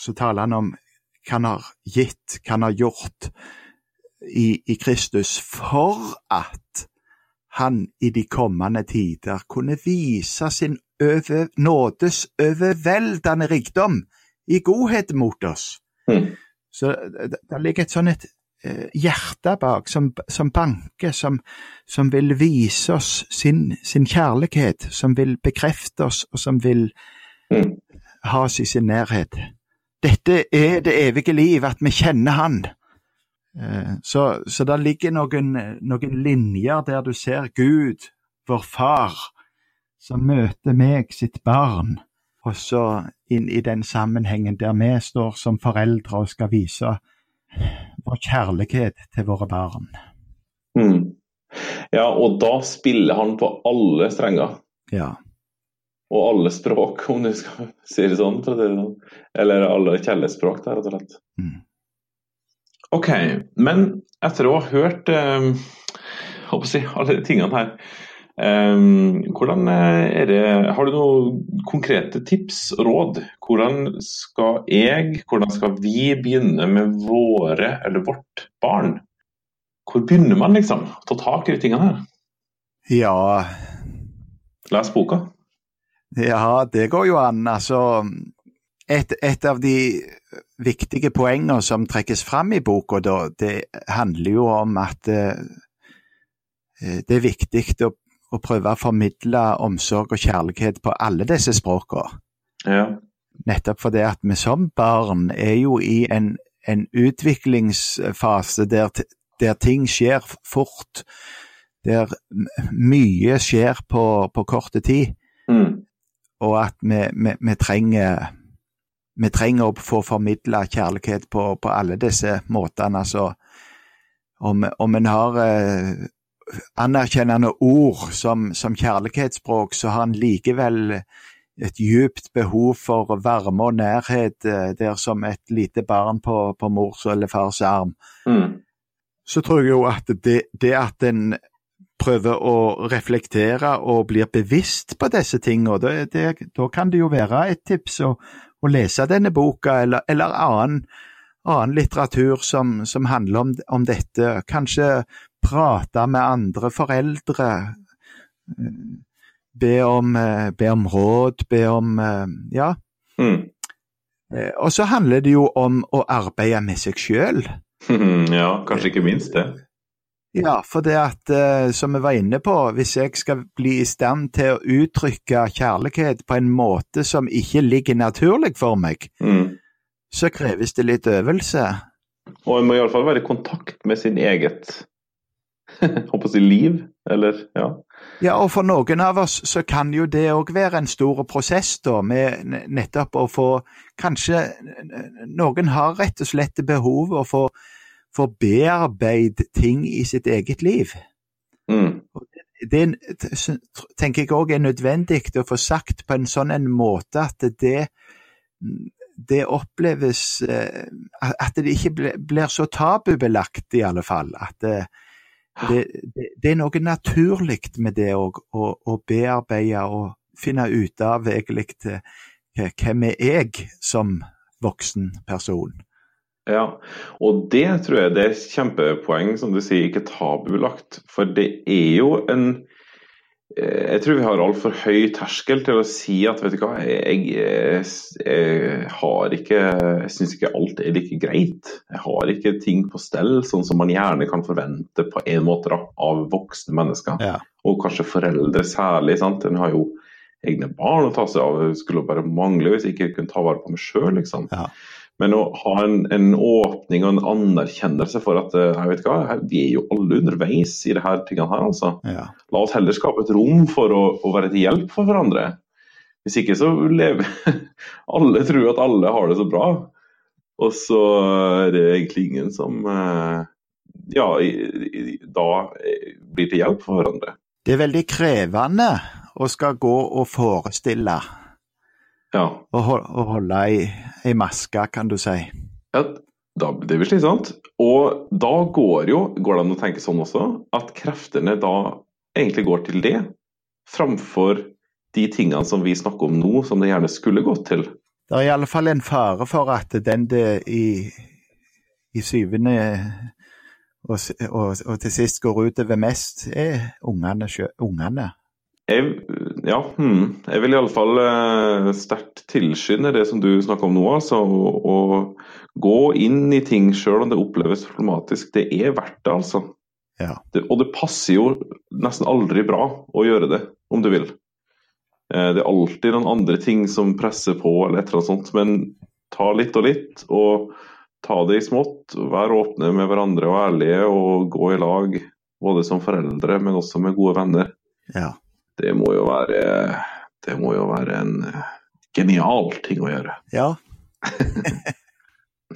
så taler han om hva han har gitt, hva han har gjort. I, i Kristus for at han i de kommende tider kunne vise sin over, nådes overveldende rikdom i godhet mot oss. Mm. Så det ligger et sånn et eh, hjerte bak som, som banker, som, som, vil vise oss sin, sin, kjærlighet, som vil bekrefte oss, og som vil mm. ha oss i sin nærhet. Dette er det evige liv, at vi kjenner Han. Eh, så, så det ligger noen, noen, linjer der du ser Gud, vår far, som møter meg, sitt barn, og så inn i den sammenhengen der vi står som foreldre og skal vise vår kjærlighet til våre barn. Mm. Ja, og da spiller han på alle strenger. Ja. Og alle språk, om du skal si det sånn. sånn. Eller alle kjærlighetsspråk, rett og slett. Mm. Ok, men etter å ha hørt eh, si, alle tingene her, eh, hvordan er det, har du noen konkrete tips og råd? Hvordan skal jeg, hvordan skal vi begynne med våre, eller vårt barn? Hvor begynner man liksom? Ta tak i de tingene her? Ja Les boka. Ja, det går jo an. Altså, et, et, av de viktige poengene som trekkes fram i boka, da, det handler jo om at eh, det er viktig å, å, prøve å formidle omsorg og kjærlighet på alle disse språkene. Ja. Nettopp fordi at vi som barn er jo i en, en utviklingsfase der, der, ting skjer fort. Der mye skjer på, på korte tid. Mm. Og at vi, vi, vi trenger vi trenger å få formidla kjærlighet på, på, alle disse måtene. Altså, om, om en har eh, anerkjennende ord som, som, kjærlighetsspråk, så har en likevel et djupt behov for varme og nærhet eh, der som et lite barn på, på mors eller fars arm. Mm. Så tror jeg jo at det, det at en prøver å reflektere og blir bevisst på disse tingene, da kan det jo være et tips å, å lese denne boka, eller, eller annen, annen, litteratur som, som handler om, om, dette. Kanskje prate med andre foreldre. Be om, be om råd, be om Ja. Mm. Og så handler det jo om å arbeide med seg sjøl. Ja, kanskje ikke minst det. Ja, for det at, uh, som vi var inne på, hvis jeg skal bli i stand til å uttrykke kjærlighet på en måte som ikke ligger naturlig for meg, mm. så kreves det litt øvelse. Og en må iallfall være i kontakt med sin eget håper si liv, eller ja. Ja, og for noen av oss så kan jo det òg være en stor prosess, da, med nettopp å få Kanskje noen har rett og slett behov å få får bearbeide ting i sitt eget liv. Mm. Det tenker jeg òg er nødvendig å få sagt på en sånn en måte at det, det oppleves eh, At det ikke blir så tabubelagt, i alle fall. At det, det, det er noe naturlig med det å, å, å bearbeide og finne ut av egentlig eh, hvem er jeg som voksen person. Ja, og det tror jeg det er kjempepoeng, som du sier, ikke tabulagt. For det er jo en eh, Jeg tror vi har altfor høy terskel til å si at vet du hva, jeg, jeg, jeg har ikke Jeg syns ikke alt er like greit. Jeg har ikke ting på stell, sånn som man gjerne kan forvente på en måte da, av voksne mennesker. Ja. Og kanskje foreldre særlig. sant? En har jo egne barn å ta seg av. Det skulle bare mangle hvis jeg ikke kunne ta vare på meg sjøl. Liksom. Ja. Men å ha en, en, åpning og en anerkjennelse for at eh, jeg vet hva, vi er jo alle underveis i det her tingene her. altså. Ja. La oss heller skape et rom for å, å, være til hjelp for hverandre. Hvis ikke så lever alle tror at alle har det så bra. Og så er det egentlig ingen som eh, ja, da eh, blir til hjelp for hverandre. Det er veldig krevende å skal gå og forestille ja. og, holde ei, ei, maske, kan du si. Ja, da, det blir slitsomt. Og da går jo, går det an å tenke sånn også, at kreftene da egentlig går til det, framfor de tingene som vi snakker om nå, som det gjerne skulle gått til. Det er i alle fall en fare for at den det i, i syvende og, og, og til sist går ut over mest, er ungene. ungene. Jeg, ja, hmm. jeg vil iallfall uh, sterkt tilskynde det som du snakker om nå. Altså, å, å gå inn i ting sjøl om det oppleves problematisk. Det er verdt det, altså. Ja. Det, og det passer jo nesten aldri bra å gjøre det, om du vil. Eh, det er alltid noen andre ting som presser på, eller et eller annet sånt. Men ta litt og litt, og ta det i smått. Vær åpne med hverandre og ærlige, og gå i lag. Både som foreldre, men også med gode venner. Ja. Det må jo være, det må jo være en genial ting å gjøre. ja.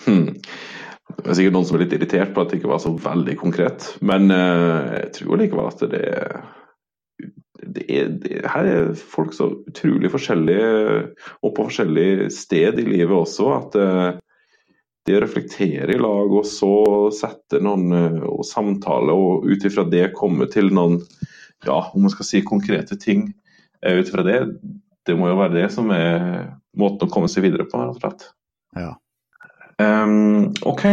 Hmm. Det er sikkert noen som er litt irritert på at det ikke var så veldig konkret, men eh, jeg tror likevel at det, det, er, det Her er folk så utrolig forskjellige, og på forskjellig sted i livet også, at eh, det å reflektere i lag og så sette noen eh, og samtale, og ut ifra det komme til noen, ja, om man skal si konkrete ting eh, ut fra det, det må jo være det som er måten å komme seg videre på, rett og slett. ja. Um, ok,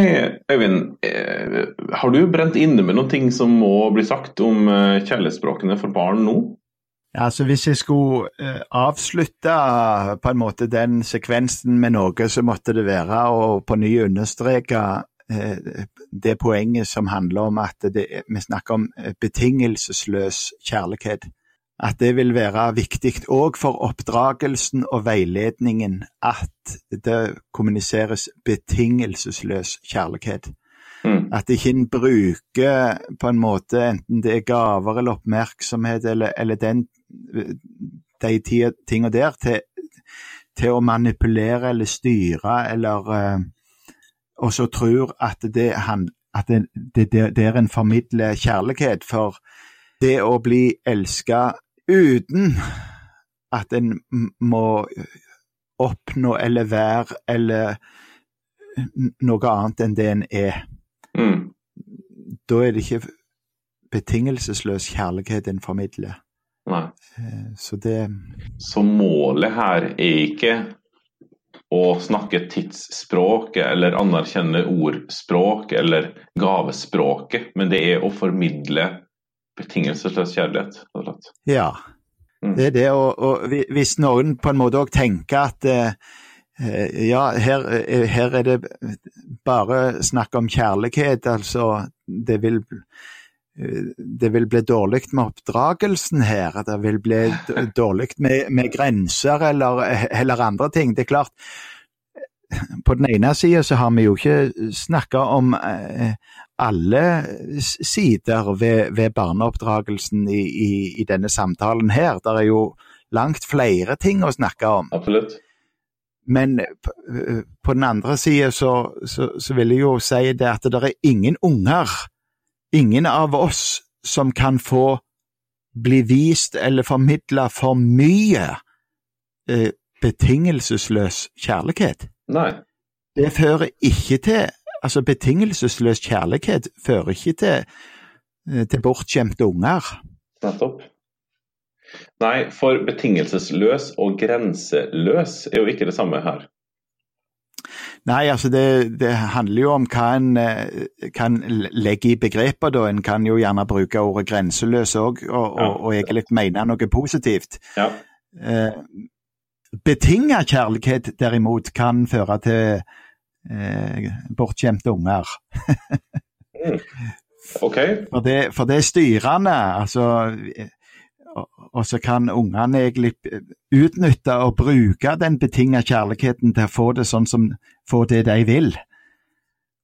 Øyvind. eh, har du brent inne med noen ting som må bli sagt om eh, kjærlighetsspråkene for barn nå? Ja, altså Hvis jeg skulle avslutte på en måte den sekvensen med noe, så måtte det være å på ny understreke det poenget som handler om at det, vi snakker om eh, betingelsesløs kjærlighet. At det vil være viktig òg for oppdragelsen og veiledningen at det kommuniseres betingelsesløs kjærlighet. Mm. At ikke en bruker på en måte enten det er gaver eller oppmerksomhet eller, eller den, de ti tingene der til, til å manipulere eller styre eller eh, Og så tror at det, han, at det, det, det, det er en formidler kjærlighet. For det å bli elska uten at en må oppnå eller være eller noe annet enn det en er Mm. da er det ikke betingelsesløs kjærlighet en formidler. Nei. Eh, Så det Så målet her er ikke å snakke tidsspråket eller anerkjenne ordspråk eller gavespråket, men det er å formidle betingelsesløs kjærlighet. Ja. Mm. Det er det, og, og hvis noen på en måte òg tenker at eh, eh, ja, her, eh, her er det bare snakk om kjærlighet, altså det vil det vil bli dårlig med oppdragelsen her, det vil bli dårlig med, med grenser eller, eller andre ting. Det er klart, på den ene sida så har vi jo ikke snakka om eh, alle sider ved, ved barneoppdragelsen i, i, i denne samtalen her. Det er jo langt flere ting å snakke om. Absolutt. Men på den andre sida så, så, så vil jeg jo si det at det er ingen unger, ingen av oss, som kan få bli vist eller formidla for mye eh, betingelsesløs kjærlighet. Nei. Det fører ikke til Altså, betingelsesløs kjærlighet fører ikke til, eh, til bortskjemte unger. Nettopp. Nei, for betingelsesløs og grenseløs er jo ikke det samme her. Nei, altså det, det handler jo om hva en eh, kan legge i begrepet. da. En kan jo gjerne bruke ordet grenseløs òg, og, Ja. og, og egentlig mene noe positivt. Ja. Eh, Betinga kjærlighet derimot kan føre til eh, bortskjemte unger. OK. For det, for det er styrende. altså, og så kan ungene egentlig utnytte og bruke den betinga kjærligheten til å få det sånn som få det de vil.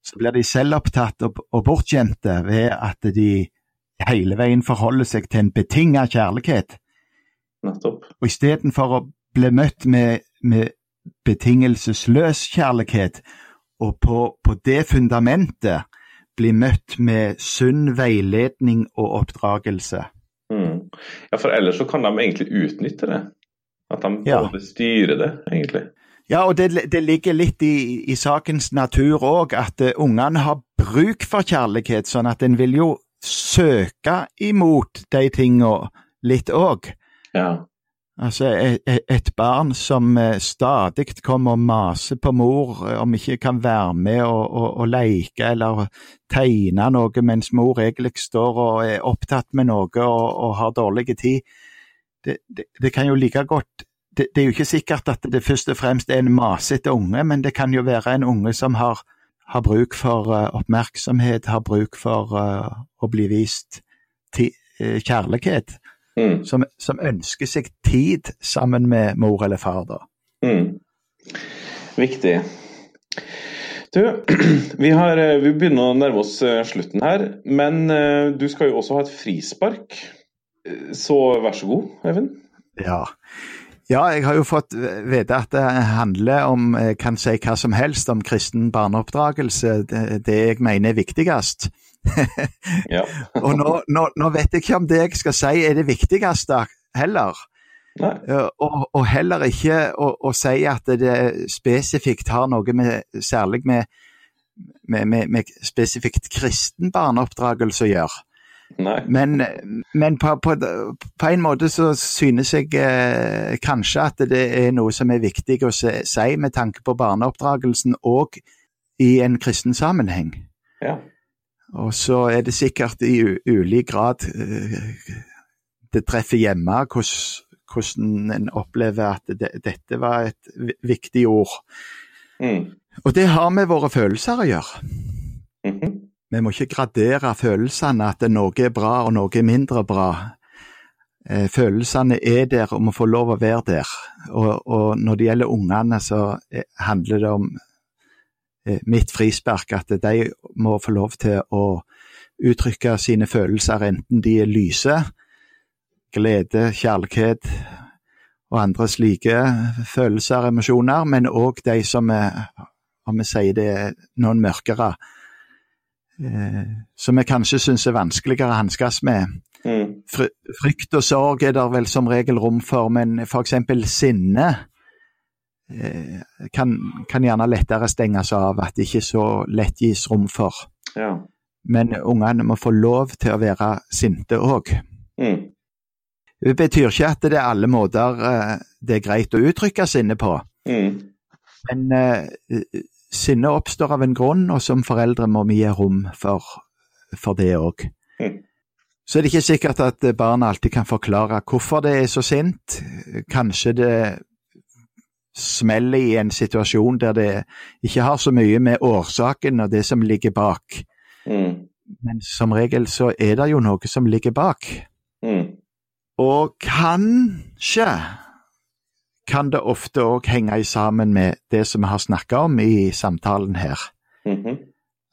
Så blir de selvopptatt og, og bortskjemte ved at de hele veien forholder seg til en betinga kjærlighet. Nettopp. Og istedenfor å bli møtt med, med betingelsesløs kjærlighet, og på, på det fundamentet bli møtt med sunn veiledning og oppdragelse. Mm. Ja, for ellers så kan de egentlig utnytte det. At de Ja. både styrer det, egentlig. Ja, og det, det ligger litt i, i sakens natur òg, at uh, ungene har bruk for kjærlighet, sånn at en vil jo søke imot de tinga litt òg. Ja. Altså, et, et barn som eh, stadig kommer og maser på mor eh, om ikke kan være med og, og, og leke eller tegne noe mens mor egentlig står og er opptatt med noe og, og har dårlig tid, det, det, det, kan jo like godt det, det, er jo ikke sikkert at det først og fremst er en masete unge, men det kan jo være en unge som har, har bruk for uh, oppmerksomhet, har bruk for uh, å bli vist uh, kjærlighet mm. som, som, ønsker seg tid sammen med mor eller far. da. Mm. Viktig. Du, vi, har, vi, begynner å nærme oss slutten her, men du skal jo også ha et frispark. Så vær så god, Even. Ja. Ja. jeg har jo fått vite at det handler om, jeg kan si hva som helst, om kristen barneoppdragelse. Det, det jeg mener er viktigst. ja. og nå, nå, nå, vet jeg ikke om det jeg skal si er det viktigste heller. Og, og, heller ikke å, å, si at det spesifikt har noe med, særlig med, med, med, med spesifikt kristen barneoppdragelse å gjøre. Men, men på, på, på, en måte så synes jeg eh, kanskje at det er noe som er viktig å si, si med tanke på barneoppdragelsen òg i en kristen sammenheng. Ja. Og så er det sikkert i ulik grad eh, det treffer hjemme hvordan en opplever at det, dette var et viktig ord. Mm. Og det har med våre følelser å gjøre. Vi må ikke gradere følelsene, at noe er bra og noe er mindre bra. Eh, følelsene er der og må få lov å være der. Og, og når det gjelder ungene, så eh, handler det om Eh, mitt frispark, at de må få lov til å uttrykke sine følelser, enten de er lyse, glede, kjærlighet og andre slike følelser og emosjoner, men òg de som er, om vi sier det, noen mørkere, eh, som vi kanskje syns er vanskeligere å hanskes med. Mm. Frykt og sorg er det vel som regel rom for, men f.eks. sinne Eh, kan, kan, gjerne lettere stenges av, at det ikke så lett gis rom for. Ja. Men ungene må få lov til å være sinte òg. Mm. Det betyr ikke at det er alle måter eh, det er greit å uttrykke sinne på. Mm. Men uh, sinne oppstår av en grunn, og som foreldre må vi gi rom for, for det òg. Mm. Så er det ikke sikkert at barna alltid kan forklare hvorfor det er så sint. Kanskje det smeller i en situasjon der det ikke har så mye med årsaken og det som ligger bak. Mm. Men som regel så er det jo noe som ligger bak. Mm. Og kanskje kan det ofte òg henge sammen med det som vi har snakka om i samtalen her. Mm -hmm.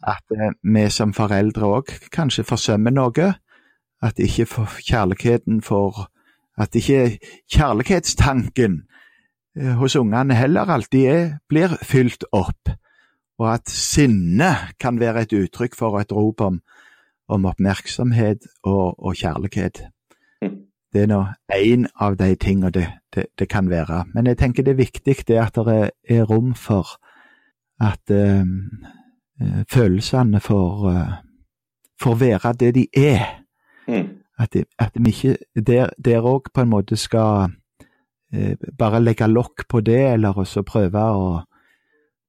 At eh, vi som foreldre òg kanskje forsømmer noe. At ikke kjærligheten får At ikke kjærlighetstanken Eh, hos ungene heller alltid er, blir fylt opp, og at sinne kan være et uttrykk for et rop om, om oppmerksomhet og, og, kjærlighet. Det er nå én av de tingene det, det, det, kan være. Men jeg tenker det er viktig det at det er, rom for at eh, følelsene får, uh, får, være det de er. Mm. At, at de ikke der òg på en måte skal Eh, bare legge lokk på det, eller også prøve å,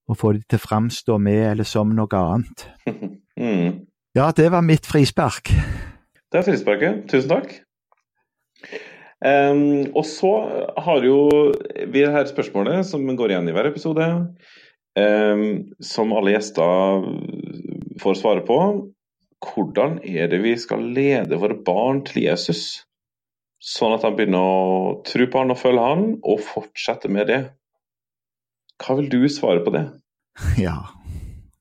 å få det til å framstå med eller som noe annet. Mm. Ja, det var mitt frispark. Det er frisparket. Tusen takk. Um, og så har jo vi det her spørsmålet som går igjen i hver episode, um, som alle gjester får svare på. Hvordan er det vi skal lede våre barn til Jesus? Sånn at de begynner å tro på han og følge han, og fortsette med det. Hva vil du svare på det? Ja,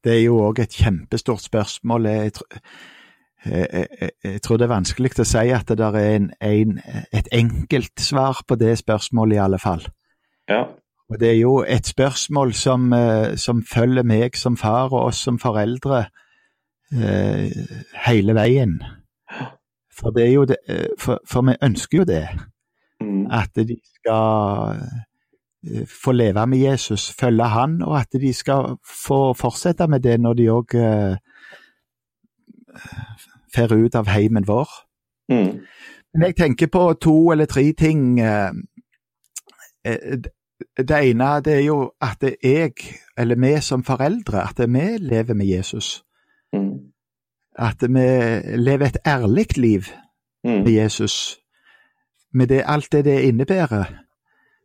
det er jo òg et kjempestort spørsmål. Jeg, jeg, jeg, jeg, tror det er vanskelig å si at det er en, en, et enkelt svar på det spørsmålet, i alle fall. Ja. Og det er jo et spørsmål som, eh, som følger meg som far og oss som foreldre eh, hele veien. For, det er jo det, eh, for, for vi ønsker jo det. Mm. At de skal eh, få leve med Jesus, følge han, og at de skal få fortsette med det når de òg uh, fer ut av heimen vår. Mm. Men jeg tenker på to eller tre ting uh, eh, det ene det er jo at jeg, eller vi som foreldre, at vi lever med Jesus. Mm. At vi lever et ærlig liv Mm. med Jesus. Med det, alt det det innebærer.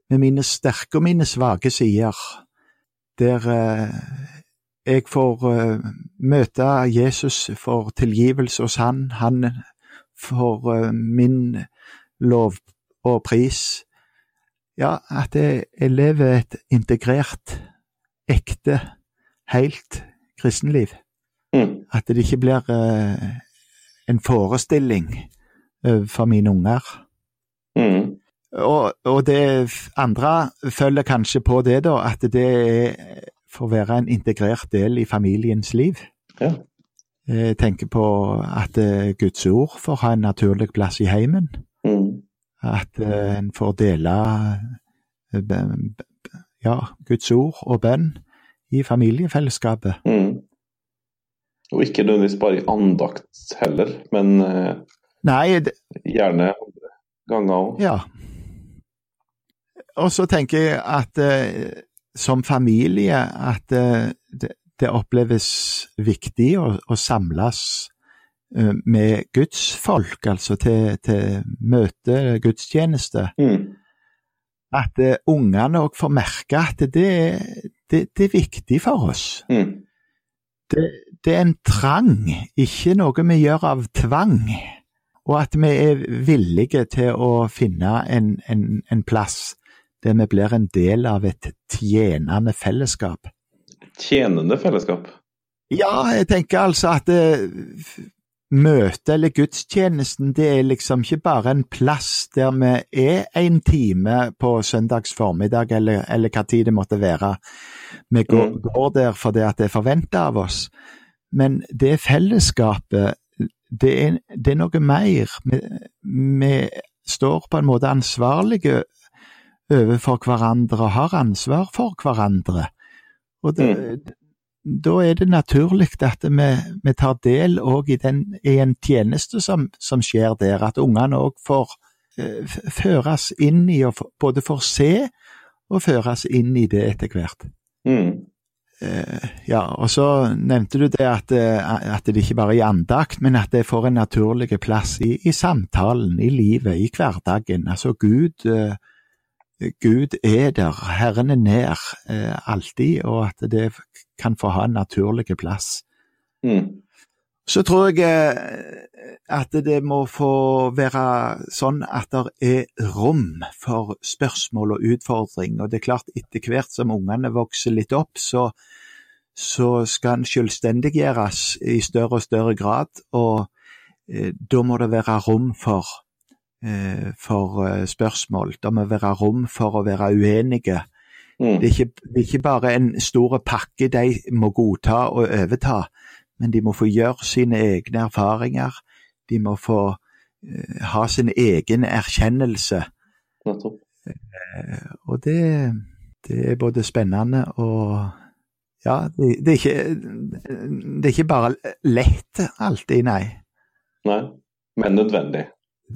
Med mine sterke og mine svake sider. Der eh, jeg får eh, møte Jesus, får tilgivelse hos han. Han får eh, min lov og pris. Ja, at jeg, jeg lever et integrert, ekte, helt kristenliv. Mm. At det ikke blir eh, en forestilling for mine unger. Mm. Og, og det andre følger kanskje på det, da, at det er, får være en integrert del i familiens liv. Ja. Jeg tenker på at eh, Guds ord får ha en naturlig plass i heimen. Mm. At eh, en får dele eh, ja, Guds ord og bønn i familiefellesskapet. Mm. Og ikke nødvendigvis bare i andakt heller, men eh, Nei, det, gjerne ganger òg. Ja. Og så tenker jeg at eh, som familie at det, det oppleves viktig å, å samles eh, med Guds folk, altså til, til møte, gudstjeneste. Mm. At uh, ungene òg får merke at det, det, det er viktig for oss. Mm. Det, det er en trang, ikke noe vi gjør av tvang. Og at vi er villige til å finne en, en, en plass der vi blir en del av et tjenende fellesskap. Tjenende fellesskap. Ja, jeg tenker altså at det, møtet eller gudstjenesten, det er liksom ikke bare en plass der vi er en time på søndags formiddag, eller, eller hva tid det måtte være. Vi går, Mm. går der fordi at det er forventa av oss. Men det fellesskapet, det er, det er noe mer. Vi, vi står på en måte ansvarlige overfor hverandre og har ansvar for hverandre. Og det, da er det naturlig at vi, vi tar del òg i, den- i en tjeneste som, som skjer der, at ungene òg får eh, føres inn i, og både får se og føres inn i det etter hvert. Mm. Eh, ja, og så nevnte du det at, eh, at det ikke bare er i andakt, men at det får en naturlig plass i, i samtalen, i livet, i hverdagen. Altså Gud, eh, Gud er der, Herren er nær eh, alltid, og at det kan få ha en naturlig plass. Mm. Så tror jeg eh, at det må få være sånn at det er rom for spørsmål og utfordring. Og det er klart, etter hvert som ungene vokser litt opp, så, så skal en selvstendiggjøres i større og større grad. Og eh, da må det være rom for, for eh, spørsmål. Det må være rom for å være uenige. Mm. Det er, ikke, det er ikke bare en stor pakke de må godta og overta, men de må få gjøre sine egne erfaringer. De må få eh, ha sin egen erkjennelse. Eh, og det, det er både spennende og Ja, det, det, er ikke, det er ikke bare lett alltid, nei. Nei, men nødvendig.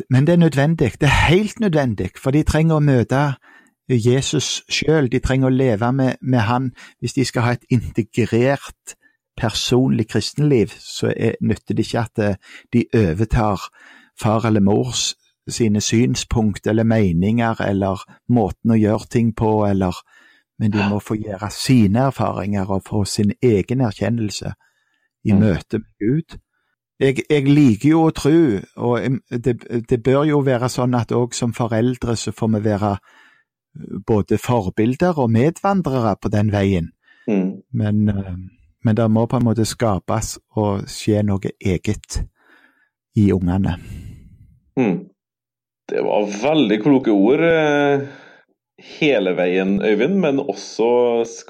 Men det er nødvendig. Det er helt nødvendig, for de trenger å møte Jesus sjøl. De trenger å leve med, med han. Hvis de skal ha et integrert personlig kristenliv, så er, nytter det ikke at eh, de overtar far eller mors sine synspunkt eller meninger eller måten å gjøre ting på, eller Men de må få gjøre sine erfaringer og få sin egen erkjennelse i Mm. møte med Gud. Jeg, jeg liker jo å tro, og det, det bør jo være sånn at òg som foreldre så får vi være eh, både forbilder og medvandrere på den veien. Mm. Men, eh, men det må på en måte skapes og skje noe eget i ungene. Mm. Det var veldig kloke ord eh, hele veien, Øyvind, men også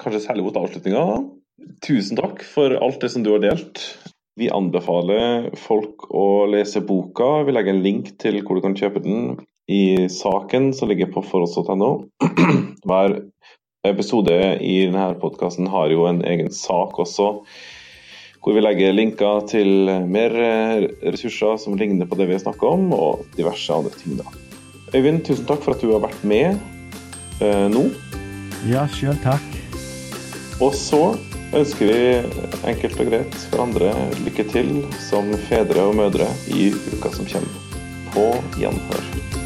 kanskje særlig mot avslutninga. Tusen takk for alt det som du har delt. Vi anbefaler folk å lese boka. Vi legger en link til hvor du kan kjøpe den i saken som ligger på foross.no. Hver episode i denne podkasten har jo en egen sak også, hvor vi legger linker til mer ressurser som ligner på det vi snakker om, og diverse andre ting. da. Øyvind, tusen takk for at du har vært med. eh, nå. Ja, sjøl takk. Og så ønsker vi enkelt og greit hverandre lykke til som fedre og mødre i uka som kommer. På gjenhør.